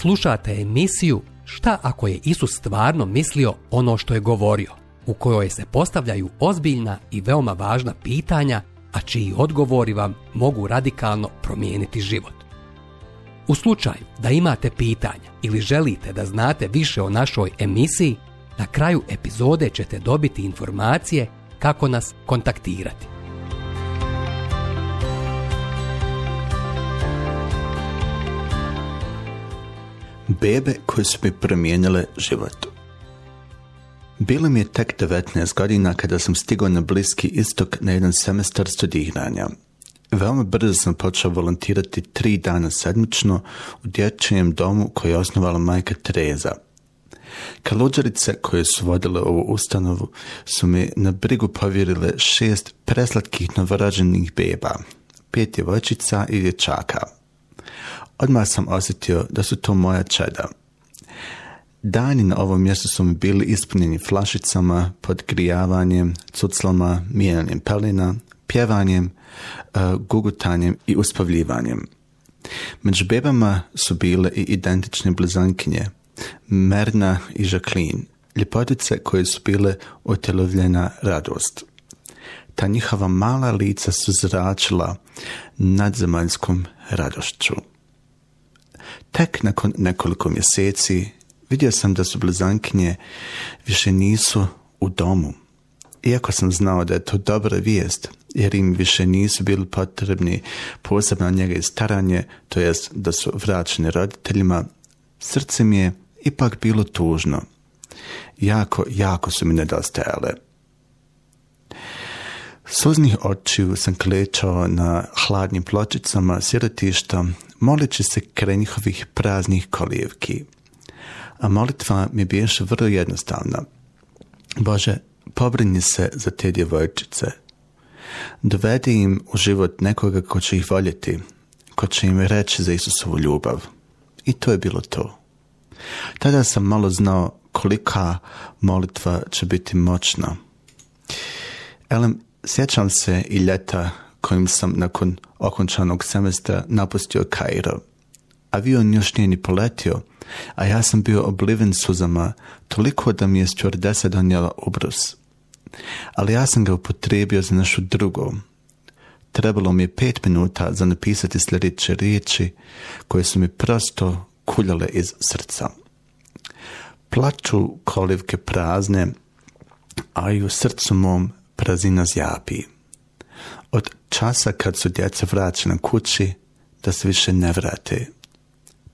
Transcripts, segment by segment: Slušate emisiju Šta ako je Isus stvarno mislio ono što je govorio, u kojoj se postavljaju ozbiljna i veoma važna pitanja, a čiji odgovori vam mogu radikalno promijeniti život. U slučaju da imate pitanja ili želite da znate više o našoj emisiji, na kraju epizode ćete dobiti informacije kako nas kontaktirati. bebe koje su mi promijenile život. Bilo mi je tek 19 godina kada sam stigao na Bliski istok na jedan semestar studiranja. Veoma brzo sam počeo volontirati tri dana sedmično u dječjem domu koji je osnovala majka Tereza. Kaluđerice koje su vodile ovu ustanovu su mi na brigu povjerile šest preslatkih novorođenih beba, pet djevojčica i dječaka – Odmah sam osjetio da su to moja čeda. Dani na ovom mjestu su mi bili ispunjeni flašicama, podgrijavanjem, cuclama, mijenjanjem pelina, pjevanjem, e, gugutanjem i uspavljivanjem. Među bebama su bile i identične blizankinje, Merna i Žaklin, ljepotice koje su bile otjelovljena radost. Ta njihova mala lica su zračila nadzemaljskom radošću. Tek nakon nekoliko mjeseci vidio sam da su blizankinje više nisu u domu. Iako sam znao da je to dobra vijest, jer im više nisu bili potrebni posebno njega i staranje, to jest da su vraćeni roditeljima, srce mi je ipak bilo tužno. Jako, jako su mi nedostajale. Suznih očiju sam klečao na hladnim pločicama sirotišta, moleći se kraj njihovih praznih kolijevki. A molitva mi biješe vrlo jednostavna. Bože, pobrini se za te djevojčice. Dovedi im u život nekoga ko će ih voljeti, ko će im reći za Isusovu ljubav. I to je bilo to. Tada sam malo znao kolika molitva će biti moćna. Elem, Sjećam se i ljeta kojim sam nakon okončanog semestra napustio Kairo. Avion još nije ni poletio, a ja sam bio obliven suzama toliko da mi je stjordesa donijela obrus. Ali ja sam ga upotrijebio za našu drugu. Trebalo mi je pet minuta za napisati sljedeće riječi koje su mi prosto kuljale iz srca. Plaču kolivke prazne, a i u srcu mom prazina zjapi. Od časa kad su djeca vraćena kući, da se više ne vrate.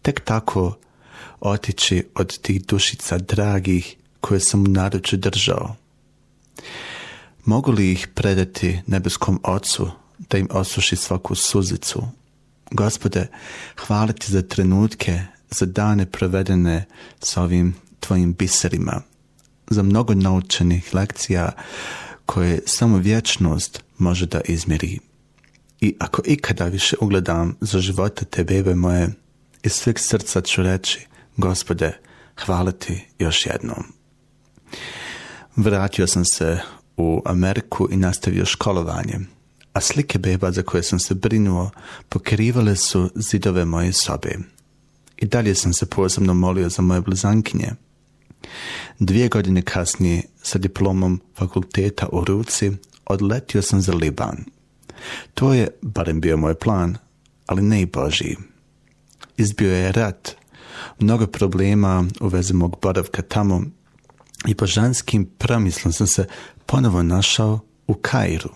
Tek tako otići od tih dušica dragih koje sam u naruču držao. Mogu li ih predati nebeskom ocu da im osuši svaku suzicu? Gospode, hvala za trenutke, za dane provedene s ovim tvojim biserima, za mnogo naučenih lekcija, koje samo vječnost može da izmjeri. I ako ikada više ugledam za živote te bebe moje, iz sveg srca ću reći, gospode, hvala ti još jednom. Vratio sam se u Ameriku i nastavio školovanje, a slike beba za koje sam se brinuo pokrivale su zidove moje sobe. I dalje sam se posebno molio za moje blizankinje. Dvije godine kasnije, sa diplomom fakulteta u ruci, odletio sam za Liban. To je, barem bio moj plan, ali ne i Boži. Izbio je rat, mnogo problema u vezi mog boravka tamo i božanskim promislom sam se ponovo našao u Kairu.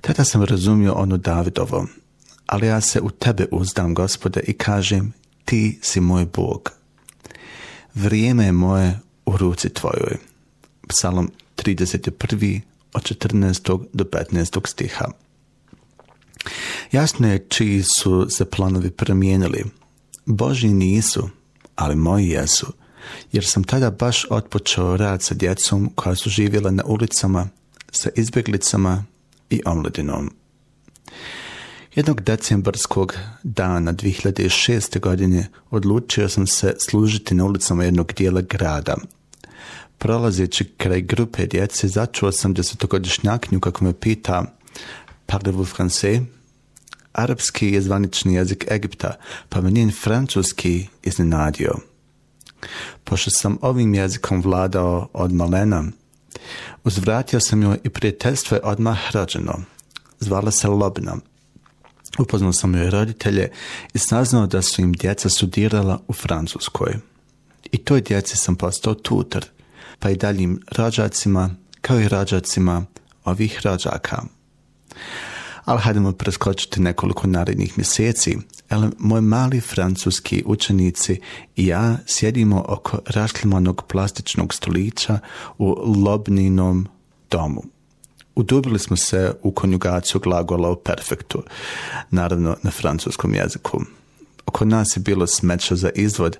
Tada sam razumio ono Davidovo, ali ja se u tebe uzdam, gospode, i kažem, ti si moj Bog. Vrijeme je moje u ruci tvojoj. Psalom 31. od 14. do 15. stiha. Jasno je čiji su se planovi promijenili. Boži nisu, ali moji jesu, jer sam tada baš otpočeo rad sa djecom koja su živjela na ulicama, sa izbjeglicama i omladinom. Jednog decembrskog dana 2006. godine odlučio sam se služiti na ulicama jednog dijela grada. Prolazeći kraj grupe djece začuo sam desetogodišnjaknju kako me pita Parlez-vous français? Arapski je zvanični jezik Egipta, pa me njen francuski iznenadio. Pošto sam ovim jezikom vladao od malena, uzvratio sam joj i prijateljstvo je odmah rađeno. Zvala se Lobna Upoznao sam joj roditelje i saznao da su im djeca studirala u Francuskoj. I toj djeci sam postao tutor, pa i daljim rađacima, kao i rađacima ovih rađaka. Ali hajdemo preskočiti nekoliko narednih mjeseci, ali moj mali francuski učenici i ja sjedimo oko rašlimanog plastičnog stolića u lobninom domu udubili smo se u konjugaciju glagola u perfektu, naravno na francuskom jeziku. Oko nas je bilo smeća za izvod,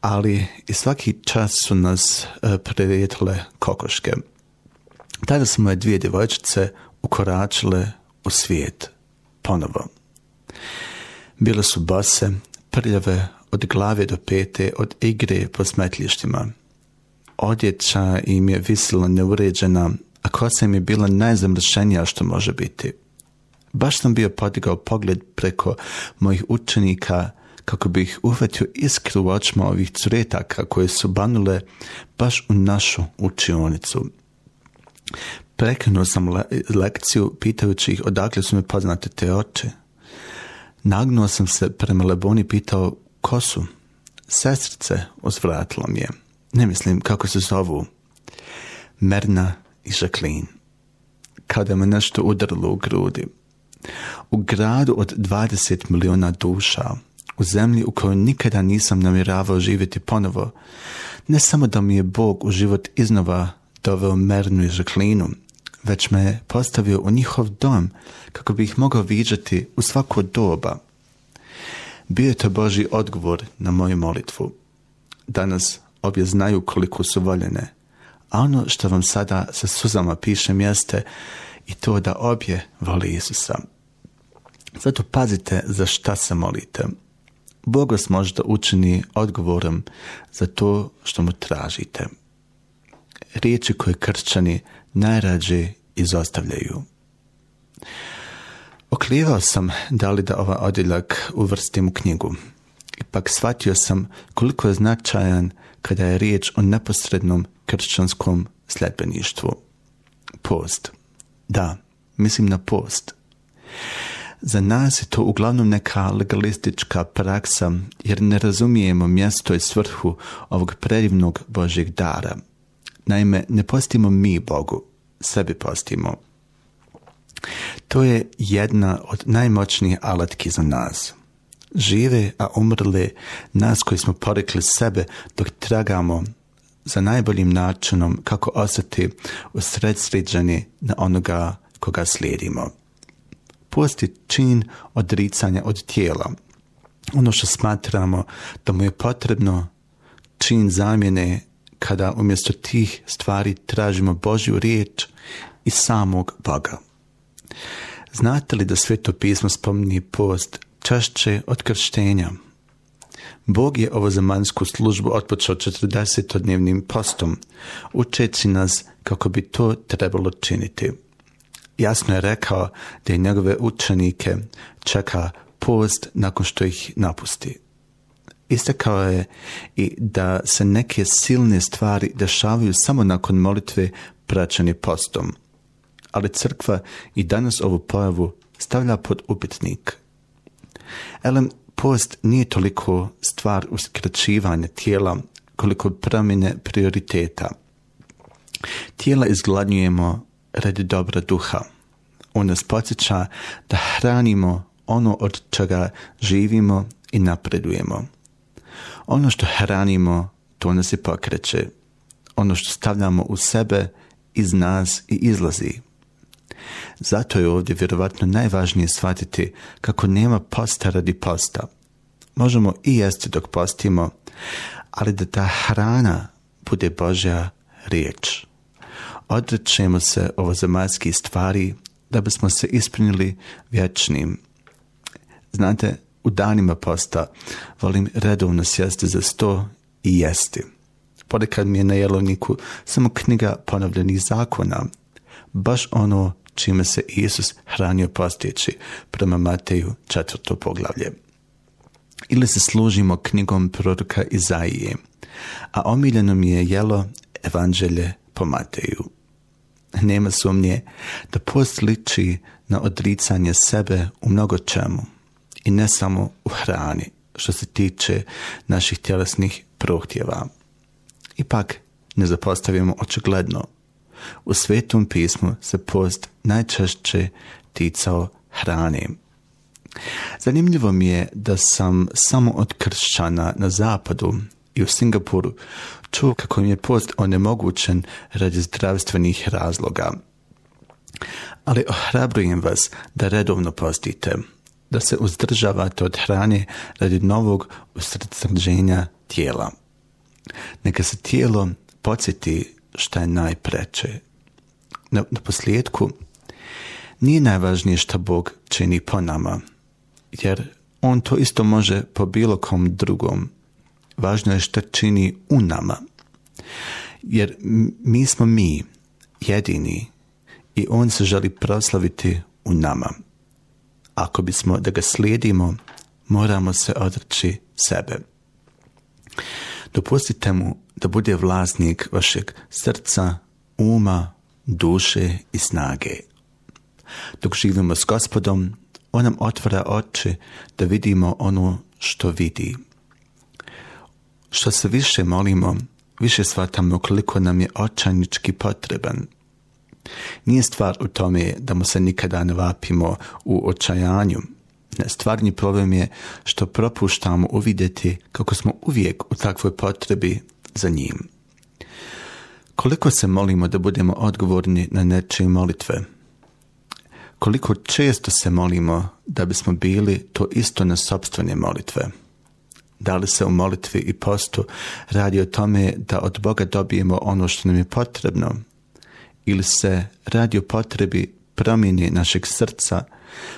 ali i svaki čas su nas e, prijetile kokoške. Tada smo je dvije djevojčice ukoračile u svijet ponovo. Bile su base, prljave, od glave do pete, od igre po smetlištima. Odjeća im je visila neuređena, a kosa im je bila najzamršenija što može biti. Baš sam bio podigao pogled preko mojih učenika kako bih ih uhvatio iskru u očima ovih curetaka koje su banule baš u našu učionicu. Prekinuo sam lekciju pitajući ih odakle su me poznate te oče. Nagnuo sam se prema Leboni pitao ko su. Sestrice uzvratilo mi je. Ne mislim kako se zovu. Merna, i Jacqueline. Kada me nešto udarilo u grudi. U gradu od 20 miliona duša, u zemlji u kojoj nikada nisam namjeravao živjeti ponovo, ne samo da mi je Bog u život iznova doveo Mernu i Žaklinu, već me postavio u njihov dom kako bi ih mogao viđati u svako doba. Bio je to Boži odgovor na moju molitvu. Danas obje znaju koliko su voljene, a ono što vam sada sa suzama pišem jeste i to da obje voli Isusa. Zato pazite za šta se molite. Bog vas možda učini odgovorom za to što mu tražite. Riječi koje krčani najrađe izostavljaju. oklijevao sam da li da ovaj odjeljak uvrstim u knjigu. Ipak shvatio sam koliko je značajan kada je riječ o neposrednom kršćanskom sledbeništvu. Post. Da, mislim na post. Za nas je to uglavnom neka legalistička praksa jer ne razumijemo mjesto i svrhu ovog predivnog Božjeg dara. Naime, ne postimo mi Bogu, sebi postimo. To je jedna od najmoćnijih alatki za nas – žive, a umrle, nas koji smo porekli sebe dok tragamo za najboljim načinom kako ostati usredsređeni na onoga koga slijedimo. Post je čin odricanja od tijela. Ono što smatramo da mu je potrebno čin zamjene kada umjesto tih stvari tražimo Božju riječ i samog Boga. Znate li da sveto pismo spominje post čašće otkrštenja. Bog je ovo zemaljsku službu otpočeo 40-dnevnim postom, učeći nas kako bi to trebalo činiti. Jasno je rekao da je njegove učenike čeka post nakon što ih napusti. Istakao je i da se neke silne stvari dešavaju samo nakon molitve praćene postom. Ali crkva i danas ovu pojavu stavlja pod upitnik – Elem, post nije toliko stvar uskraćivanja tijela koliko promjene prioriteta. Tijela izgladnjujemo radi dobra duha. On nas podsjeća da hranimo ono od čega živimo i napredujemo. Ono što hranimo, to nas i pokreće. Ono što stavljamo u sebe, iz nas i izlazi. Zato je ovdje vjerovatno najvažnije shvatiti kako nema posta radi posta. Možemo i jesti dok postimo, ali da ta hrana bude Božja riječ. Odrećemo se ovo ovozemaljskih stvari da bismo se ispunili vječnim. Znate, u danima posta volim redovno sjesti za sto i jesti. Ponekad mi je na jelovniku samo knjiga ponovljenih zakona, baš ono čime se Isus hranio postići prema Mateju četvrto poglavlje. Ili se služimo knjigom proroka Izaije, a omiljeno mi je jelo evanđelje po Mateju. Nema sumnje da post liči na odricanje sebe u mnogo čemu i ne samo u hrani što se tiče naših tjelesnih prohtjeva. Ipak ne zapostavimo očigledno u Svetom pismu se post najčešće ticao hrane. Zanimljivo mi je da sam samo od kršćana na zapadu i u Singapuru čuo kako mi je post onemogućen radi zdravstvenih razloga. Ali ohrabrujem vas da redovno postite, da se uzdržavate od hrane radi novog usrđenja tijela. Neka se tijelo podsjeti šta je najpreče. Na, na posljedku, nije najvažnije šta Bog čini po nama, jer On to isto može po bilo kom drugom. Važno je šta čini u nama, jer mi smo mi, jedini, i On se želi proslaviti u nama. Ako bismo da ga slijedimo, moramo se odreći sebe. Dopustite mu da bude vlasnik vašeg srca, uma, duše i snage. Dok živimo s gospodom, on nam otvara oči da vidimo ono što vidi. Što se više molimo, više shvatamo koliko nam je očajnički potreban. Nije stvar u tome da mu se nikada ne vapimo u očajanju. Stvarni problem je što propuštamo uvidjeti kako smo uvijek u takvoj potrebi za njim. Koliko se molimo da budemo odgovorni na nečije molitve? Koliko često se molimo da bismo bili to isto na sobstvene molitve? Da li se u molitvi i postu radi o tome da od Boga dobijemo ono što nam je potrebno? Ili se radi o potrebi promjeni našeg srca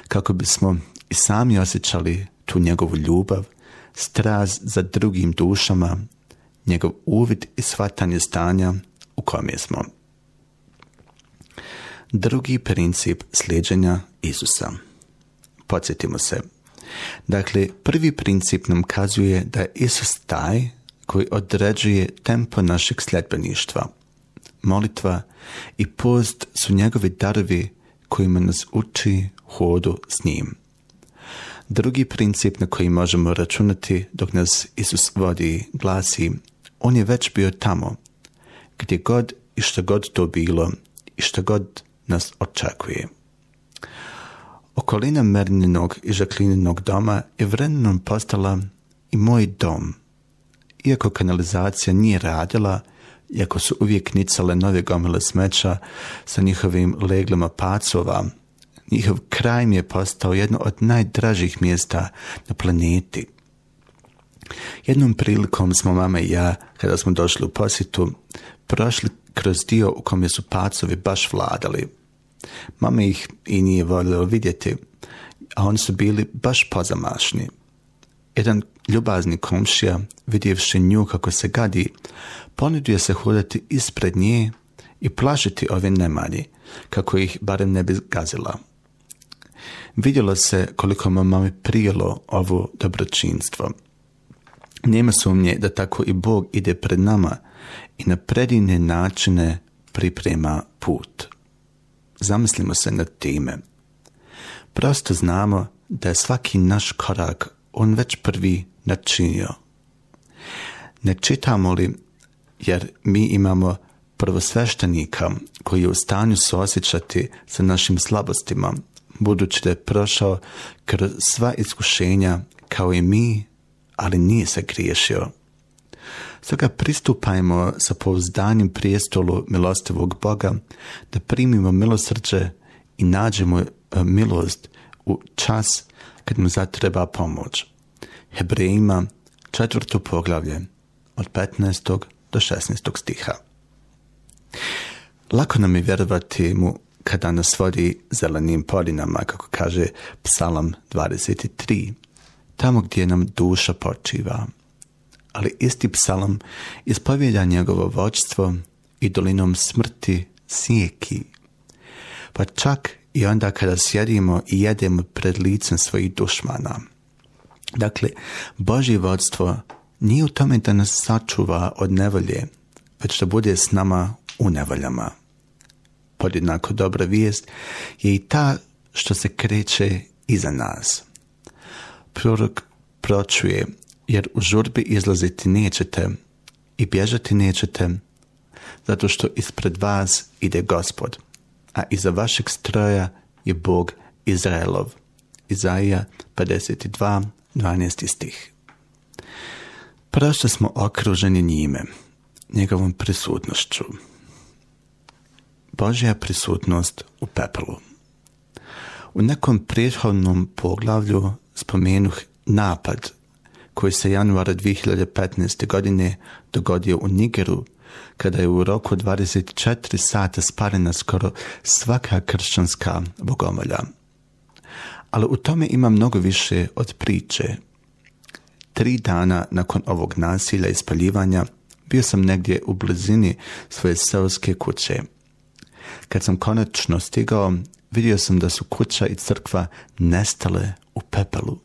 kako bismo i sami osjećali tu njegovu ljubav, straz za drugim dušama, njegov uvid i shvatanje stanja u kojem smo. Drugi princip sljeđenja Isusa. Podsjetimo se. Dakle, prvi princip nam kazuje da je Isus taj koji određuje tempo našeg sljedbeništva. Molitva i post su njegovi darovi kojima nas uči hodu s njim. Drugi princip na koji možemo računati dok nas Isus vodi glasi – on je već bio tamo, gdje god i što god to bilo i što god nas očekuje. Okolina Merninog i Žaklininog doma je vremenom postala i moj dom. Iako kanalizacija nije radila, iako su uvijek nicale nove gomile smeća sa njihovim leglima pacova, njihov kraj mi je postao jedno od najdražih mjesta na planeti. Jednom prilikom smo mama i ja, kada smo došli u posjetu, prošli kroz dio u kome su pacovi baš vladali. Mama ih i nije voljela vidjeti, a oni su bili baš pozamašni. Jedan ljubazni komšija, vidjevši nju kako se gadi, ponudio se hodati ispred nje i plašiti ove nemanji, kako ih barem ne bi gazila. Vidjelo se koliko mama mi prijelo ovo dobročinstvo – nema sumnje da tako i Bog ide pred nama i na predine načine priprema put. Zamislimo se nad time. Prosto znamo da je svaki naš korak on već prvi načinio. Ne čitamo li, jer mi imamo prvosveštenika koji je u stanju suosjećati sa našim slabostima, budući da je prošao kroz sva iskušenja kao i mi ali nije se griješio. Stoga pristupajmo sa pouzdanjem prijestolu milostivog Boga, da primimo milosrđe i nađemo e, milost u čas kad mu zatreba pomoć. Hebrejima, četvrto poglavlje, od 15. do 16. stiha. Lako nam je vjerovati mu kada nas vodi zelenim polinama, kako kaže psalam 23 tamo gdje nam duša počiva. Ali isti psalom ispovjeda njegovo vođstvo i dolinom smrti sjeki. Pa čak i onda kada sjedimo i jedemo pred licem svojih dušmana. Dakle, Božje vodstvo nije u tome da nas sačuva od nevolje, već da bude s nama u nevoljama. Podjednako dobra vijest je i ta što se kreće iza nas – prorok pročuje, jer u žurbi izlaziti nećete i bježati nećete, zato što ispred vas ide gospod, a iza vašeg stroja je Bog Izraelov. Izaija 52, 12. stih. prošli smo okruženi njime, njegovom prisutnošću. Božja prisutnost u pepelu. U nekom prethodnom poglavlju spomenuh napad koji se januara 2015. godine dogodio u Nigeru, kada je u roku 24 sata sparena skoro svaka kršćanska bogomolja. Ali u tome ima mnogo više od priče. Tri dana nakon ovog nasilja i spaljivanja bio sam negdje u blizini svoje seoske kuće. Kad sam konačno stigao, vidio sam da su kuća i crkva nestale u pepelu.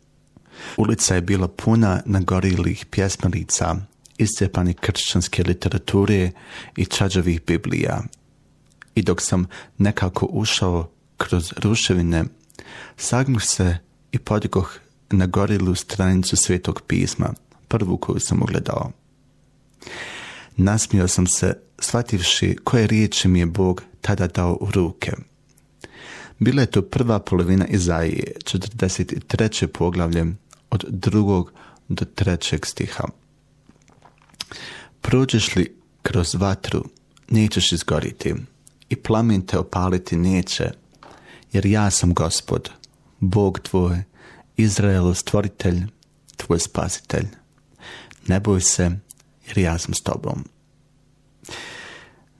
Ulica je bila puna nagorilih pjesmanica, iscepani kršćanske literature i čađavih biblija. I dok sam nekako ušao kroz ruševine, sagnuh se i podigoh na gorilu stranicu svetog pisma, prvu koju sam ugledao. Nasmio sam se, shvativši koje riječi mi je Bog tada dao u ruke – bila je to prva polovina Izaije, 43. poglavlje od drugog do trećeg stiha. Prođeš li kroz vatru, nećeš izgoriti i plamen te opaliti neće, jer ja sam gospod, Bog tvoj, izrael stvoritelj, tvoj spasitelj. Ne boj se, jer ja sam s tobom.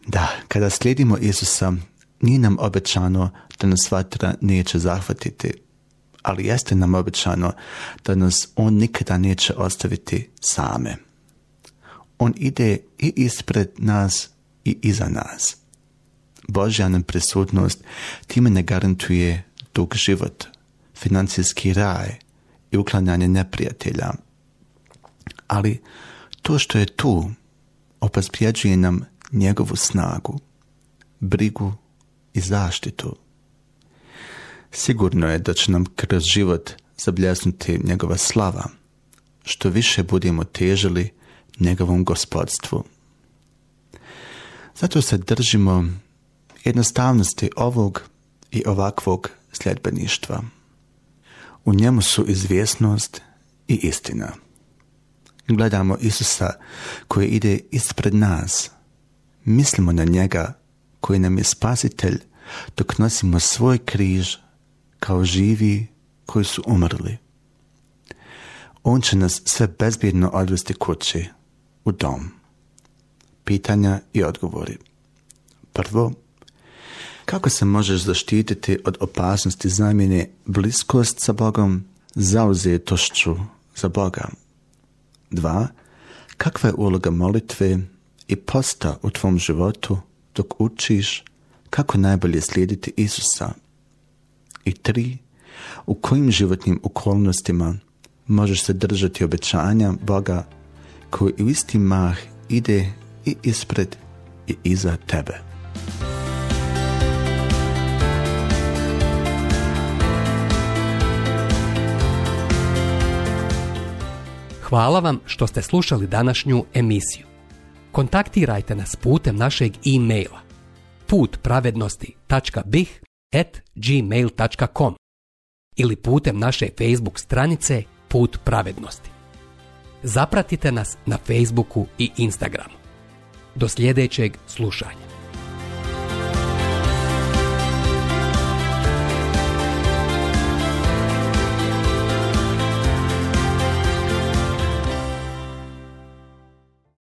Da, kada slijedimo Isusa, nije nam obećano da nas vatra neće zahvatiti, ali jeste nam obećano da nas on nikada neće ostaviti same. On ide i ispred nas i iza nas. Božja nam prisutnost time ne garantuje dug život, financijski raj i uklanjanje neprijatelja. Ali to što je tu opaspjeđuje nam njegovu snagu, brigu zaštitu. Sigurno je da će nam kroz život zabljasnuti njegova slava, što više budemo težili njegovom gospodstvu. Zato se držimo jednostavnosti ovog i ovakvog sljedbeništva. U njemu su izvjesnost i istina. Gledamo Isusa koji ide ispred nas. Mislimo na njega koji nam je spasitelj dok nosimo svoj križ kao živi koji su umrli. On će nas sve bezbjedno odvesti kući, u dom. Pitanja i odgovori. Prvo, kako se možeš zaštititi od opasnosti zamjene bliskost sa Bogom zauzetošću za Boga? Dva, kakva je uloga molitve i posta u tvom životu dok učiš kako najbolje slijediti Isusa. I tri, u kojim životnim okolnostima možeš se držati obećanja Boga koji u isti mah ide i ispred i iza tebe. Hvala vam što ste slušali današnju emisiju. Kontaktirajte nas putem našeg e-maila put at gmail.com ili putem naše Facebook stranice Put pravednosti. Zapratite nas na Facebooku i Instagramu. Do sljedećeg slušanja.